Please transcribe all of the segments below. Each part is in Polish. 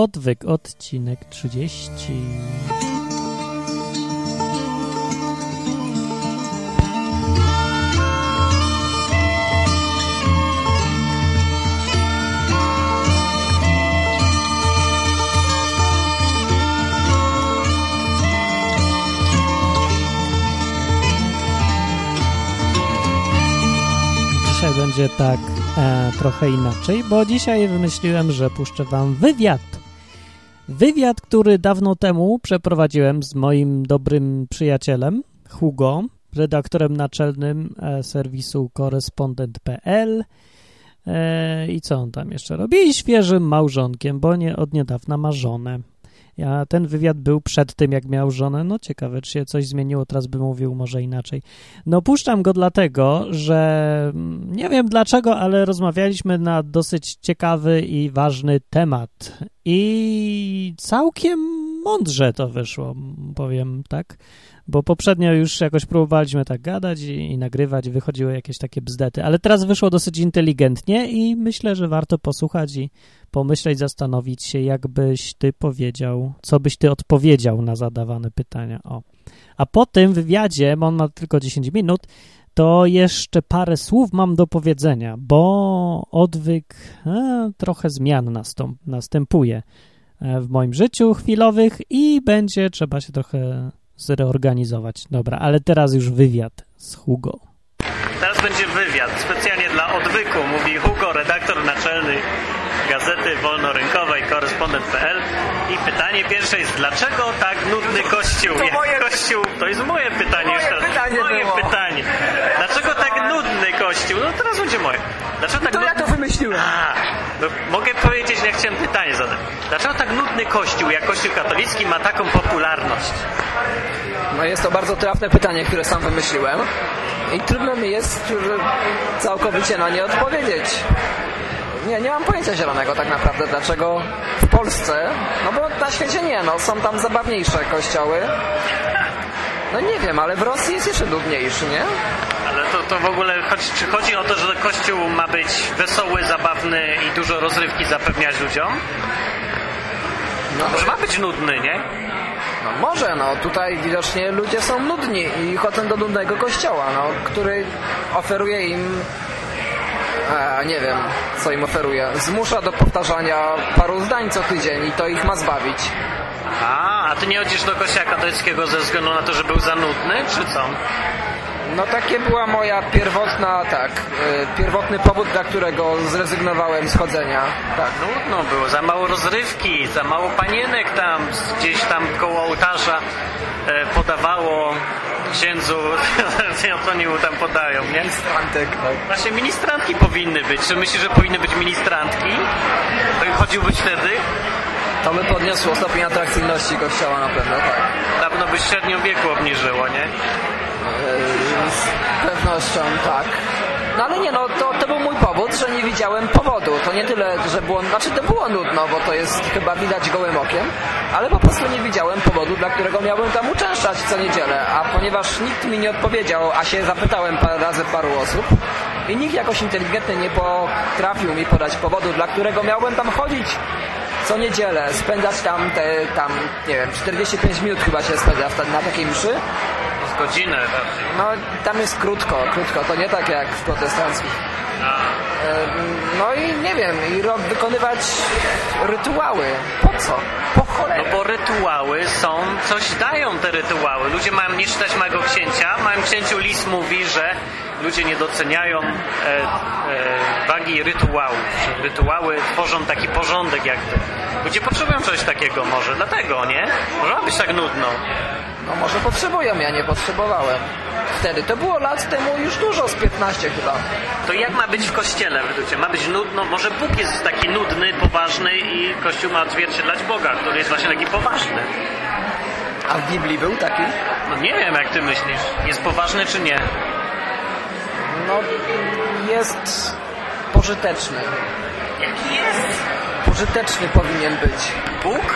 Odwyk, odcinek 30. Dzisiaj będzie tak e, trochę inaczej, bo dzisiaj wymyśliłem, że puszczę wam wywiad. Wywiad, który dawno temu przeprowadziłem z moim dobrym przyjacielem Hugo, redaktorem naczelnym e, serwisu korespondent.pl. E, I co on tam jeszcze robi? I świeżym małżonkiem, bo nie, od niedawna ma żonę. Ja, ten wywiad był przed tym, jak miał żonę. No ciekawe, czy się coś zmieniło, teraz by mówił może inaczej. No puszczam go dlatego, że mm, nie wiem dlaczego, ale rozmawialiśmy na dosyć ciekawy i ważny temat. I całkiem mądrze to wyszło, powiem tak. Bo poprzednio już jakoś próbowaliśmy tak gadać i, i nagrywać, wychodziły jakieś takie bzdety, ale teraz wyszło dosyć inteligentnie i myślę, że warto posłuchać i pomyśleć, zastanowić się, jakbyś ty powiedział, co byś ty odpowiedział na zadawane pytania. O. A po tym wywiadzie, bo on ma tylko 10 minut, to jeszcze parę słów mam do powiedzenia, bo odwyk, e, trochę zmian nastąp, następuje e, w moim życiu chwilowych i będzie trzeba się trochę zreorganizować. Dobra, ale teraz już wywiad z Hugo. Teraz będzie wywiad specjalnie dla odwyku, mówi Hugo, redaktor naczelny gazety wolnorynkowej korespondent.pl i pytanie pierwsze jest, dlaczego tak nudny kościół? To moje- Kościół, to jest moje pytanie. moje jeszcze pytanie moje było. pytanie. Dlaczego tak nudny kościół? No teraz będzie moje. Dlaczego tak To ja to wymyśliłem. A, no, mogę powiedzieć, jak chciałem pytanie zadać. Dlaczego tak nudny kościół, jak kościół katolicki ma taką popularność? No jest to bardzo trafne pytanie, które sam wymyśliłem. I trudno mi jest całkowicie na nie odpowiedzieć. Nie, nie mam pojęcia zielonego tak naprawdę, dlaczego w Polsce, no bo na świecie nie, no są tam zabawniejsze kościoły. No nie wiem, ale w Rosji jest jeszcze nudniejszy, nie? Ale to, to w ogóle chodzi, czy chodzi o to, że kościół ma być wesoły, zabawny i dużo rozrywki zapewniać ludziom? No, Może ma być nudny, nie? no może, no tutaj widocznie ludzie są nudni i chodzą do nudnego kościoła, no, który oferuje im e, nie wiem, co im oferuje. Zmusza do powtarzania paru zdań co tydzień i to ich ma zbawić. A, a ty nie chodzisz do kościoła katolickiego ze względu na to, że był za nudny, czy co? No takie była moja pierwotna, tak, e, pierwotny powód, dla którego zrezygnowałem z chodzenia. Tak. Nudno było, za mało rozrywki, za mało panienek tam, gdzieś tam koło ołtarza e, podawało księdzu, co oni mu tam podają, nie? Ministrantek, tak. Właśnie ministrantki powinny być. Czy myślisz, że powinny być ministrantki? To chodziłbyś wtedy? To by podniosło stopień atrakcyjności kościoła na pewno, tak. Dawno by średnią wieku obniżyło, nie? E, Z pewnością tak. No ale nie, no to, to był mój powód, że nie widziałem powodu. To nie tyle, że było, znaczy to było nudno, bo to jest chyba widać gołym okiem, ale po prostu nie widziałem powodu, dla którego miałbym tam uczęszczać co niedzielę. A ponieważ nikt mi nie odpowiedział, a się zapytałem parę razy paru osób i nikt jakoś inteligentny nie potrafił mi podać powodu, dla którego miałbym tam chodzić co niedzielę, spędzać tam te, tam, nie wiem, 45 minut chyba się spędza na takiej mszy, godzinę raczej. no tam jest krótko, krótko, to nie tak jak w protestanckich. A, Em, No i nie wiem, i wykonywać rytuały. Po co? Po no cholerę. bo rytuały są, coś dają te rytuały. Ludzie mają nie czytać małego księcia. Małym księciu lis mówi, że ludzie nie doceniają e, e, wagi rytuałów. Rytuały tworzą taki porządek jakby. Ludzie potrzebują czegoś takiego może, dlatego, nie? Może być tak nudno. No może potrzebują, ja nie potrzebowałem. Wtedy, to było lat temu już dużo, z 15 chyba. To jak ma być w kościele według Ciebie? Ma być nudno? Może Bóg jest taki nudny, poważny i Kościół ma odzwierciedlać Boga, który jest właśnie taki poważny. A w Biblii był taki? No nie wiem, jak Ty myślisz. Jest poważny czy nie? No, jest pożyteczny. Jaki jest? Pożyteczny powinien być. Bóg?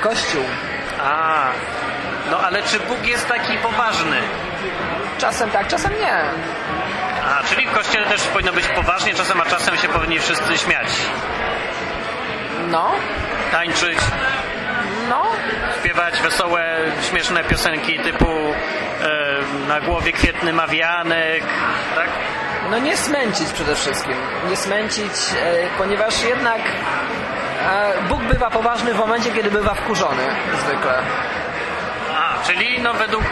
Kościół. A, no ale czy Bóg jest taki poważny? Czasem tak, czasem nie. A, czyli w Kościele też powinno być poważnie czasem, a czasem się powinni wszyscy śmiać. No, tańczyć, No, śpiewać wesołe, śmieszne piosenki typu e, na głowie kwietny mawianek, tak? no nie smęcić przede wszystkim. Nie smęcić, e, ponieważ jednak e, Bóg bywa poważny w momencie, kiedy bywa wkurzony zwykle. Czyli no według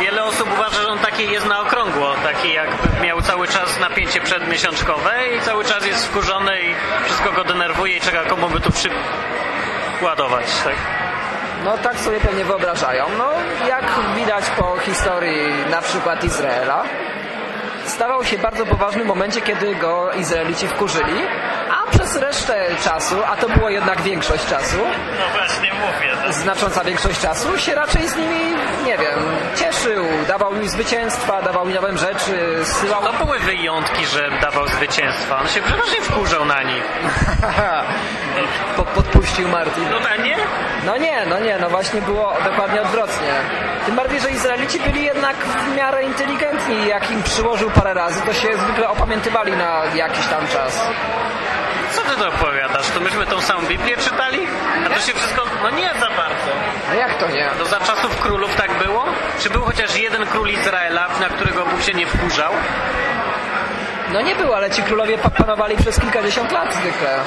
wiele osób uważa, że on taki jest na okrągło, taki jakby miał cały czas napięcie przedmiesiączkowe i cały czas jest wkurzony i wszystko go denerwuje i czeka komu by tu przykładować, tak? No tak sobie pewnie wyobrażają. No jak widać po historii na przykład Izraela, stawał się bardzo poważny w momencie, kiedy go Izraelici wkurzyli, przez resztę czasu, a to było jednak większość czasu, No właśnie mówię, tak? znacząca większość czasu, się raczej z nimi, nie wiem, cieszył, dawał im zwycięstwa, dawał im nowe rzeczy. No były wyjątki, że dawał zwycięstwa. On się przeważnie wkurzał na nich. Po, podpuścił Martin. No tak, nie? No nie, no nie, no właśnie było dokładnie odwrotnie. Tym bardziej, że Izraelici byli jednak w miarę inteligentni jak im przyłożył parę razy, to się zwykle opamiętywali na jakiś tam czas. Co ty to opowiadasz? To myśmy tą samą Biblię czytali? A to się wszystko... No nie za bardzo. No jak to nie? To za czasów królów tak było? Czy był chociaż jeden król Izraela, na którego Bóg się nie wkurzał? No nie było, ale ci królowie pa- panowali przez kilkadziesiąt lat zwykle.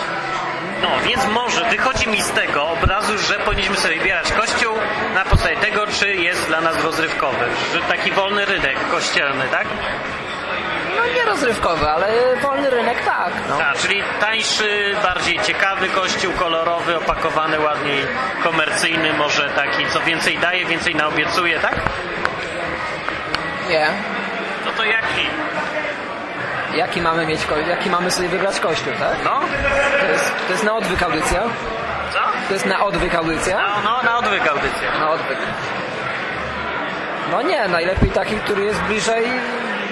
No, więc może wychodzi mi z tego obrazu, że powinniśmy sobie wybierać kościół na podstawie tego, czy jest dla nas rozrywkowy. Że taki wolny rynek kościelny, tak? No nie rozrywkowy, ale wolny rynek tak. No. A, czyli tańszy, bardziej ciekawy kościół, kolorowy, opakowany ładniej, komercyjny, może taki, co więcej daje, więcej naobiecuje, tak? Nie. No to jaki? Jaki mamy mieć jaki mamy sobie wybrać kościół, tak? No? To jest, to jest na odwyk audycja? Co? To jest na odwyk audycja? No, no na odwyk audycja. Na odwyk. No nie, najlepiej taki, który jest bliżej,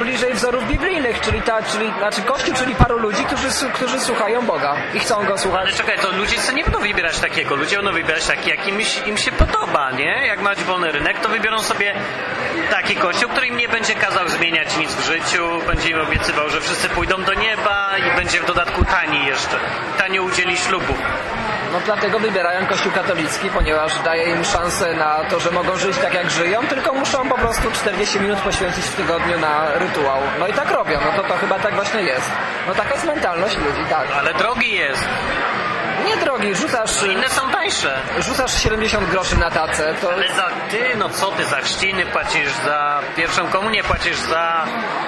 bliżej wzorów biblijnych, czyli, ta, czyli znaczy Kościół, czyli paru ludzi, którzy, którzy słuchają Boga i chcą Go słuchać. Ale czekaj, to ludzie sobie nie będą wybierać takiego. Ludzie będą wybierać taki, jaki im, się- podoba, nie? Jak mać wolny rynek, to wybiorą sobie taki kościół, który im nie będzie kazał zmieniać nic w życiu, będzie im obiecywał, że wszyscy pójdą do nieba i będzie w dodatku tani jeszcze. Tanio udzieli ślubu. No dlatego wybierają Kościół katolicki, ponieważ daje im szansę na to, że mogą żyć tak jak żyją, tylko muszą po prostu 40 minut poświęcić w tygodniu na rytuał. No i tak robią, no to to chyba tak właśnie jest. No taka jest mentalność ludzi, tak. Ale drogi jest. Nie drogi, rzucasz, Inne są tańsze. rzucasz 70 groszy na tacę, to Ale za ty, no co ty, za chrzciny płacisz, za pierwszą komunię płacisz, za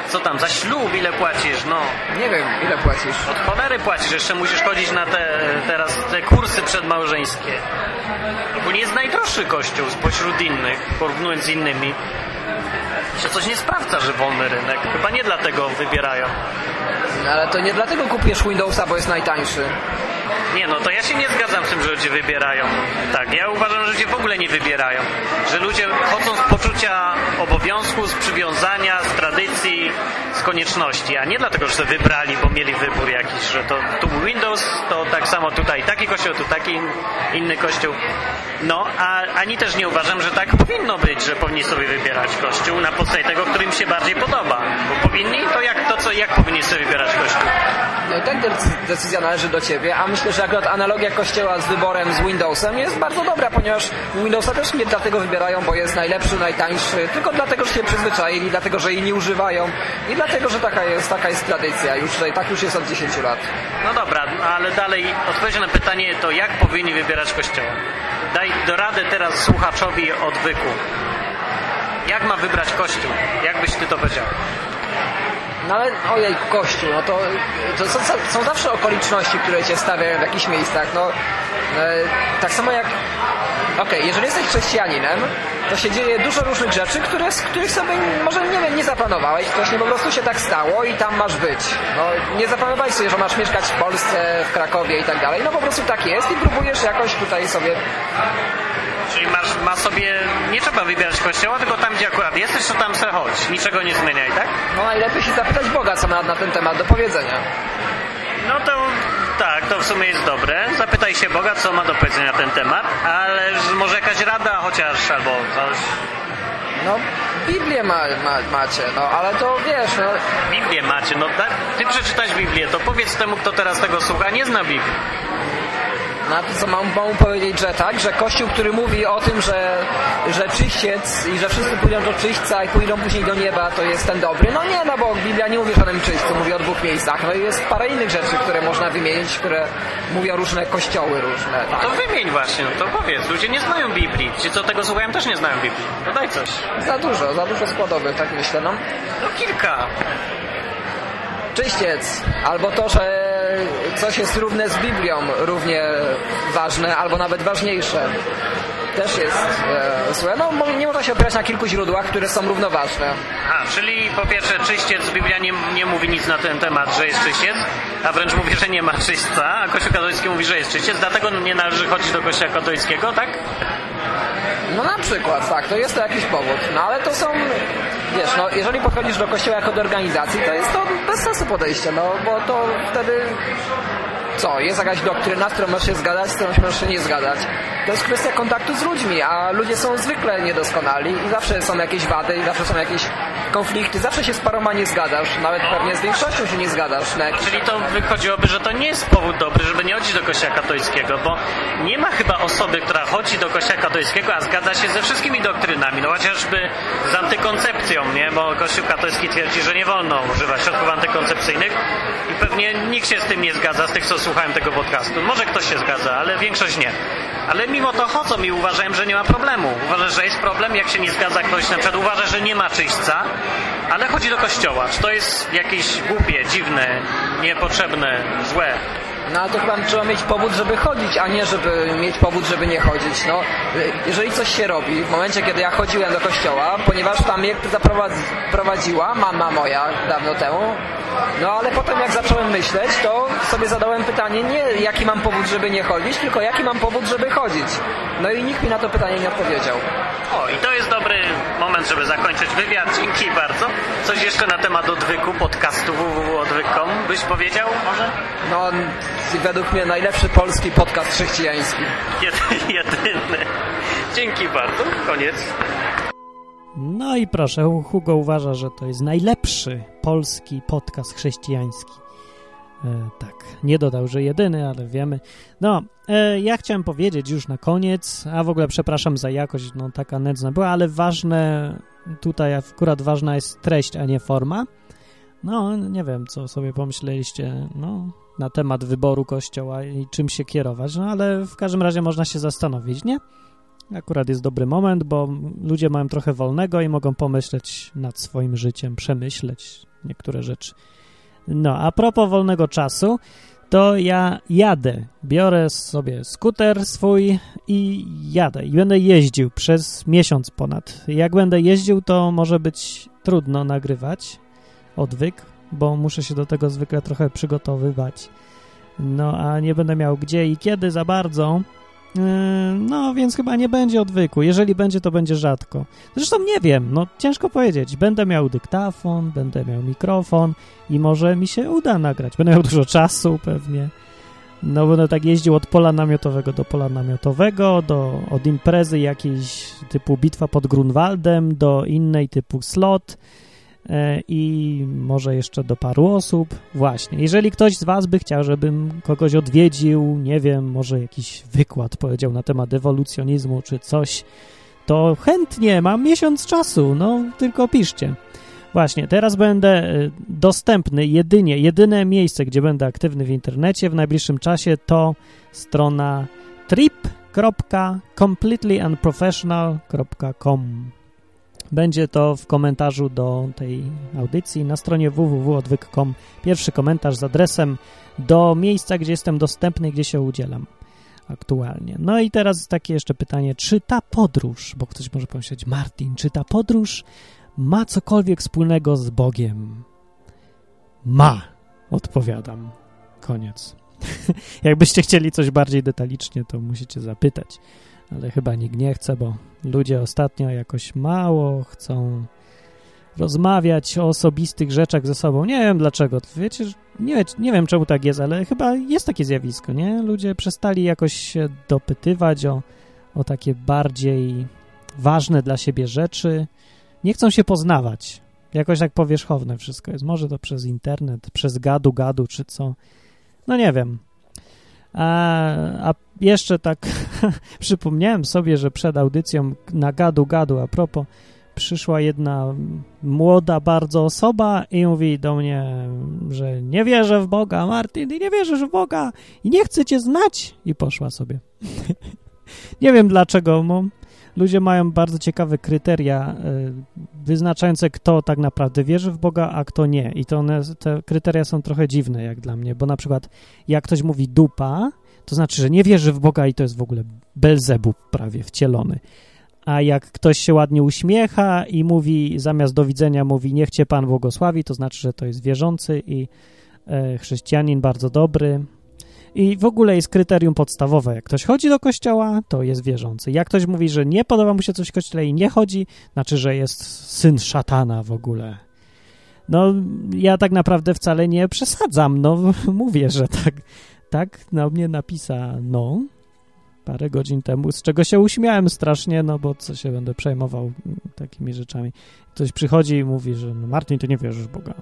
co tam, za ślub ile płacisz, no. nie wiem ile płacisz. Od cholery płacisz, jeszcze musisz chodzić na te teraz te kursy przedmałżeńskie. Ogólnie jest najdroższy kościół spośród innych, porównując z innymi. Się coś nie sprawdza, że wolny rynek. Chyba nie dlatego wybierają. No, ale to nie dlatego kupujesz Windowsa, bo jest najtańszy. Nie no, to ja się nie zgadzam z tym, że ludzie wybierają. Tak, ja uważam, że ludzie w ogóle nie wybierają. Że ludzie chodzą z poczucia obowiązku, z przywiązania, z tradycji, z konieczności, a nie dlatego, że wybrali, bo mieli wybór jakiś, że to tu Windows, to tak samo tutaj taki kościół, tu taki in- inny kościół. No, a ani też nie uważam, że tak powinno być, że powinni sobie wybierać kościół na podstawie tego, który im się bardziej podoba. Bo powinni, to jak to co, jak powinni sobie wybierać kościół? Decy- decyzja należy do ciebie, a myślę, że akurat analogia kościoła z wyborem z Windowsem jest bardzo dobra, ponieważ Windowsa też nie dlatego wybierają, bo jest najlepszy, najtańszy, tylko dlatego, że się przyzwyczaili, dlatego, że jej nie używają i dlatego, że taka jest, taka jest tradycja. Już tutaj, tak już jest od 10 lat. No dobra, ale dalej odpowiedź na pytanie to jak powinni wybierać kościoła? Daj do rady teraz słuchaczowi odwyku. Jak ma wybrać kościół? Jak byś ty to powiedział? No ale ojej, Kościół, no to, to są, są zawsze okoliczności, które cię stawiają w jakichś miejscach. No, e, tak samo jak, okej, jeżeli jesteś chrześcijaninem, to się dzieje dużo różnych rzeczy, które, z których sobie może nie wiem, nie zaplanowałeś, właśnie po prostu się tak stało i tam masz być. No, nie zaplanowałeś sobie, że masz mieszkać w Polsce, w Krakowie i tak dalej, no po prostu tak jest i próbujesz jakoś tutaj sobie Czyli masz, ma sobie, nie trzeba wybierać kościoła, tylko tam gdzie akurat jesteś, to tam se chodź. Niczego nie zmieniaj, tak? No najlepiej się zapytać Boga, co ma na ten temat do powiedzenia. No to tak, to w sumie jest dobre. Zapytaj się Boga, co ma do powiedzenia na ten temat, ale może jakaś rada chociaż, albo coś. No, Biblię ma, ma, macie, no ale to wiesz, no, Biblię macie, no tak? Ty przeczytać Biblię, to powiedz temu, kto teraz tego słucha, nie zna Biblii. No to co mam, mam powiedzieć, że tak, że Kościół, który mówi o tym, że, że czyściec i że wszyscy pójdą do czyśćca i pójdą później do nieba, to jest ten dobry. No nie, no bo Biblia nie mówi o żadnym czyśćcu, mówi o dwóch miejscach. No i jest parę innych rzeczy, które można wymienić, które mówią różne kościoły różne. Tak. To wymień właśnie, no to powiedz. Ludzie nie znają Biblii. Ci, co tego słuchają, też nie znają Biblii. No daj coś. Za dużo, za dużo składowych, tak myślę, no. No kilka. Czyściec, albo to, że coś jest równe z Biblią, równie ważne, albo nawet ważniejsze. Też jest e, złe. No, nie można się opierać na kilku źródłach, które są równoważne. A, czyli po pierwsze czyściec, Biblia nie, nie mówi nic na ten temat, że jest czyściec, a wręcz mówi, że nie ma czyśćca, a Kościół katolicki mówi, że jest czyściec, dlatego nie należy chodzić do Kościoła katolickiego, tak? No na przykład, tak, to jest to jakiś powód. No ale to są, wiesz, no jeżeli podchodzisz do kościoła jako do organizacji, to jest to bez sensu podejście, no bo to wtedy co, jest jakaś doktryna, z którą możesz się zgadać, z którą możesz się nie zgadzać. To jest kwestia kontaktu z ludźmi, a ludzie są zwykle niedoskonali i zawsze są jakieś wady i zawsze są jakieś konflikty, zawsze się z paroma nie zgadzasz, nawet pewnie z większością się nie zgadasz na Czyli to wychodziłoby, że to nie jest powód dobry, żeby nie chodzić do Kościoła katolickiego, bo nie ma chyba osoby, która chodzi do Kościoła katolickiego, a zgadza się ze wszystkimi doktrynami, no chociażby z antykoncepcją, nie? Bo Kościół katolicki twierdzi, że nie wolno używać środków antykoncepcyjnych i pewnie nikt się z tym nie zgadza, z tych, co słuchałem tego podcastu. Może ktoś się zgadza, ale większość nie. Ale mimo to chodzą i uważają, że nie ma problemu. Uważasz, że jest problem, jak się nie zgadza ktoś, na przykład uważa, że nie ma czyśćca, ale chodzi do kościoła. Czy to jest jakieś głupie, dziwne, niepotrzebne, złe? No ale to chyba trzeba mieć powód, żeby chodzić, a nie żeby mieć powód, żeby nie chodzić. No, jeżeli coś się robi, w momencie, kiedy ja chodziłem do kościoła, ponieważ tam mnie zaprowadziła mama moja dawno temu, no ale potem jak zacząłem myśleć, to sobie zadałem pytanie nie jaki mam powód, żeby nie chodzić, tylko jaki mam powód, żeby chodzić. No i nikt mi na to pytanie nie odpowiedział. O, i to jest dobry moment, żeby zakończyć wywiad. Dzięki bardzo. Coś jeszcze na temat odwyku, podcastu www.odwyk.com byś powiedział może? No, według mnie najlepszy polski podcast chrześcijański. Jedy, jedyny. Dzięki bardzo. Koniec. No i proszę, Hugo uważa, że to jest najlepszy polski podcast chrześcijański. E, tak, nie dodał, że jedyny, ale wiemy. No, e, ja chciałem powiedzieć już na koniec, a w ogóle przepraszam za jakość, no taka nędzna była, ale ważne, tutaj akurat ważna jest treść, a nie forma. No, nie wiem, co sobie pomyśleliście, no, na temat wyboru kościoła i czym się kierować, no ale w każdym razie można się zastanowić, nie? Akurat jest dobry moment, bo ludzie mają trochę wolnego i mogą pomyśleć nad swoim życiem, przemyśleć niektóre rzeczy. No, a propos wolnego czasu, to ja jadę. Biorę sobie skuter swój i jadę. I będę jeździł przez miesiąc ponad. Jak będę jeździł, to może być trudno nagrywać odwyk, bo muszę się do tego zwykle trochę przygotowywać. No, a nie będę miał gdzie i kiedy za bardzo. Yy, No, więc chyba nie będzie odwyku. Jeżeli będzie, to będzie rzadko. Zresztą nie wiem, no ciężko powiedzieć. Będę miał dyktafon, będę miał mikrofon i może mi się uda nagrać. Będę miał dużo czasu pewnie. No, będę tak jeździł od pola namiotowego do pola namiotowego, do, od imprezy jakiejś typu bitwa pod Grunwaldem do innej typu slot i może jeszcze do paru osób. Właśnie, jeżeli ktoś z Was by chciał, żebym kogoś odwiedził, nie wiem, może jakiś wykład powiedział na temat ewolucjonizmu czy coś, to chętnie, mam miesiąc czasu, no tylko piszcie. Właśnie, teraz będę e, dostępny jedynie, jedyne miejsce, gdzie będę aktywny w internecie w najbliższym czasie to strona trip.completelyunprofessional.com Będzie to w komentarzu do tej audycji na stronie www.odwyk.com. Pierwszy komentarz z adresem do miejsca, gdzie jestem dostępny, gdzie się udzielam aktualnie. No i teraz takie jeszcze pytanie, czy ta podróż, bo ktoś może pomyśleć, Martin, czy ta podróż ma cokolwiek wspólnego z Bogiem? Ma, odpowiadam. Koniec. Jakbyście chcieli coś bardziej detalicznie, to musicie zapytać, ale chyba nikt nie chce, bo ludzie ostatnio jakoś mało chcą rozmawiać o osobistych rzeczach ze sobą. Nie wiem dlaczego. Wiecie, nie, nie wiem czemu tak jest, ale chyba jest takie zjawisko, nie? Ludzie przestali jakoś się dopytywać o, o takie bardziej ważne dla siebie rzeczy. Nie chcą się poznawać. Jakoś tak powierzchowne wszystko jest. Może to przez internet, przez gadu, gadu czy co. No nie wiem. A, jeszcze tak przypomniałem sobie, że przed audycją na gadu gadu a propos przyszła jedna młoda bardzo osoba i mówi do mnie, że nie wierzę w Boga, Martin, ty nie wierzysz w Boga i nie chcę cię znać i poszła sobie. nie wiem dlaczego, bo ludzie mają bardzo ciekawe kryteria y, wyznaczające, kto tak naprawdę wierzy w Boga, a kto nie. I to one, te kryteria są trochę dziwne jak dla mnie, bo na przykład jak ktoś mówi dupa, to znaczy, że nie wierzy w Boga i to jest w ogóle Belzebub prawie wcielony. A jak ktoś się ładnie uśmiecha i mówi, zamiast do widzenia mówi, niech cię Pan błogosławi, to znaczy, że to jest wierzący i e, chrześcijanin bardzo dobry. I w ogóle jest kryterium podstawowe. Jak ktoś chodzi do kościoła, to jest wierzący. Jak ktoś mówi, że nie podoba mu się coś w kościele i nie chodzi, znaczy, że jest syn szatana w ogóle. No, ja tak naprawdę wcale nie przesadzam. No, mówię, że tak, tak na mnie napisano parę godzin temu, z czego się uśmiałem strasznie, no bo co się będę przejmował takimi rzeczami. Ktoś przychodzi i mówi, że no Martin, ty nie wierzysz Boga.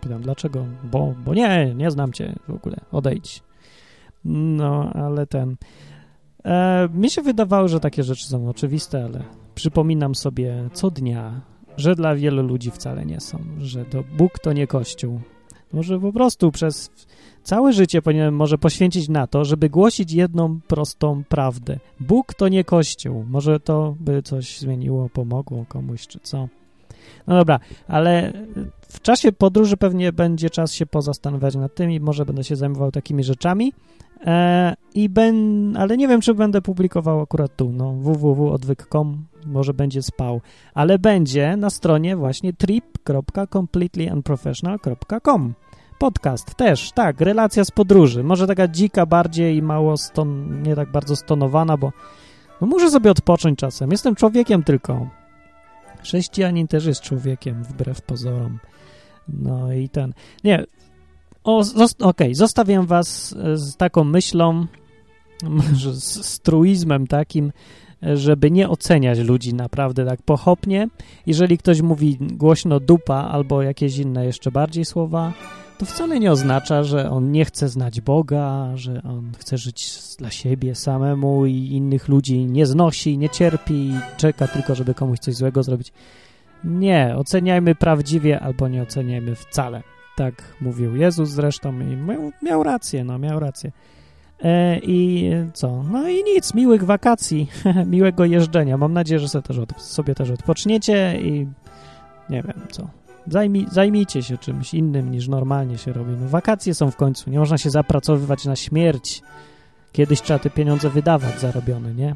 Pytam, dlaczego? Bo, bo nie, nie znam cię w ogóle, odejdź. No, ale ten... E, mi się wydawało, że takie rzeczy są oczywiste, ale przypominam sobie co dnia, że dla wielu ludzi wcale nie są, że to Bóg to nie Kościół. Może po prostu przez całe życie powinienem może poświęcić na to, żeby głosić jedną prostą prawdę. Bóg to nie Kościół. Może to by coś zmieniło, pomogło komuś, czy co. No dobra, ale czasie podróży pewnie będzie czas się pozastanawiać nad tym i może będę się zajmował takimi rzeczami. E, i ben, ale nie wiem, czy będę publikował akurat tu, no www.odwyk.com, może będzie spał, ale będzie na stronie właśnie trip.completelyunprofessional.com podcast też, tak, relacja z podróży, może taka dzika bardziej i mało ston, nie tak bardzo stonowana, bo no muszę sobie odpocząć czasem, jestem człowiekiem tylko, chrześcijanin też jest człowiekiem, wbrew pozorom, no i ten, nie, okej, okay, zostawiam was z taką myślą, z, z truizmem takim, żeby nie oceniać ludzi naprawdę tak pochopnie. Jeżeli ktoś mówi głośno dupa albo jakieś inne jeszcze bardziej słowa, to wcale nie oznacza, że on nie chce znać Boga, że on chce żyć dla siebie samemu i innych ludzi nie znosi, nie cierpi i czeka tylko, żeby komuś coś złego zrobić. Nie, oceniajmy prawdziwie albo nie oceniajmy wcale. Tak mówił Jezus zresztą i miał, miał rację, no miał rację. E, I co? No i nic, miłych wakacji, miłego jeżdżenia. Mam nadzieję, że sobie też, od, sobie też odpoczniecie i nie wiem co. Zajmij, zajmijcie się czymś innym niż normalnie się robi. No, wakacje są w końcu, nie można się zapracowywać na śmierć. Kiedyś trzeba te pieniądze wydawać zarobione, nie?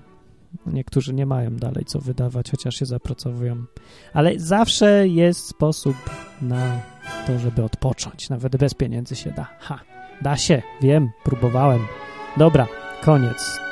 Niektórzy nie mają dalej co wydawać, chociaż się zapracowują. Ale zawsze jest sposób na to, żeby odpocząć. Nawet bez pieniędzy się da. Ha, da się, wiem, próbowałem. Dobra, koniec.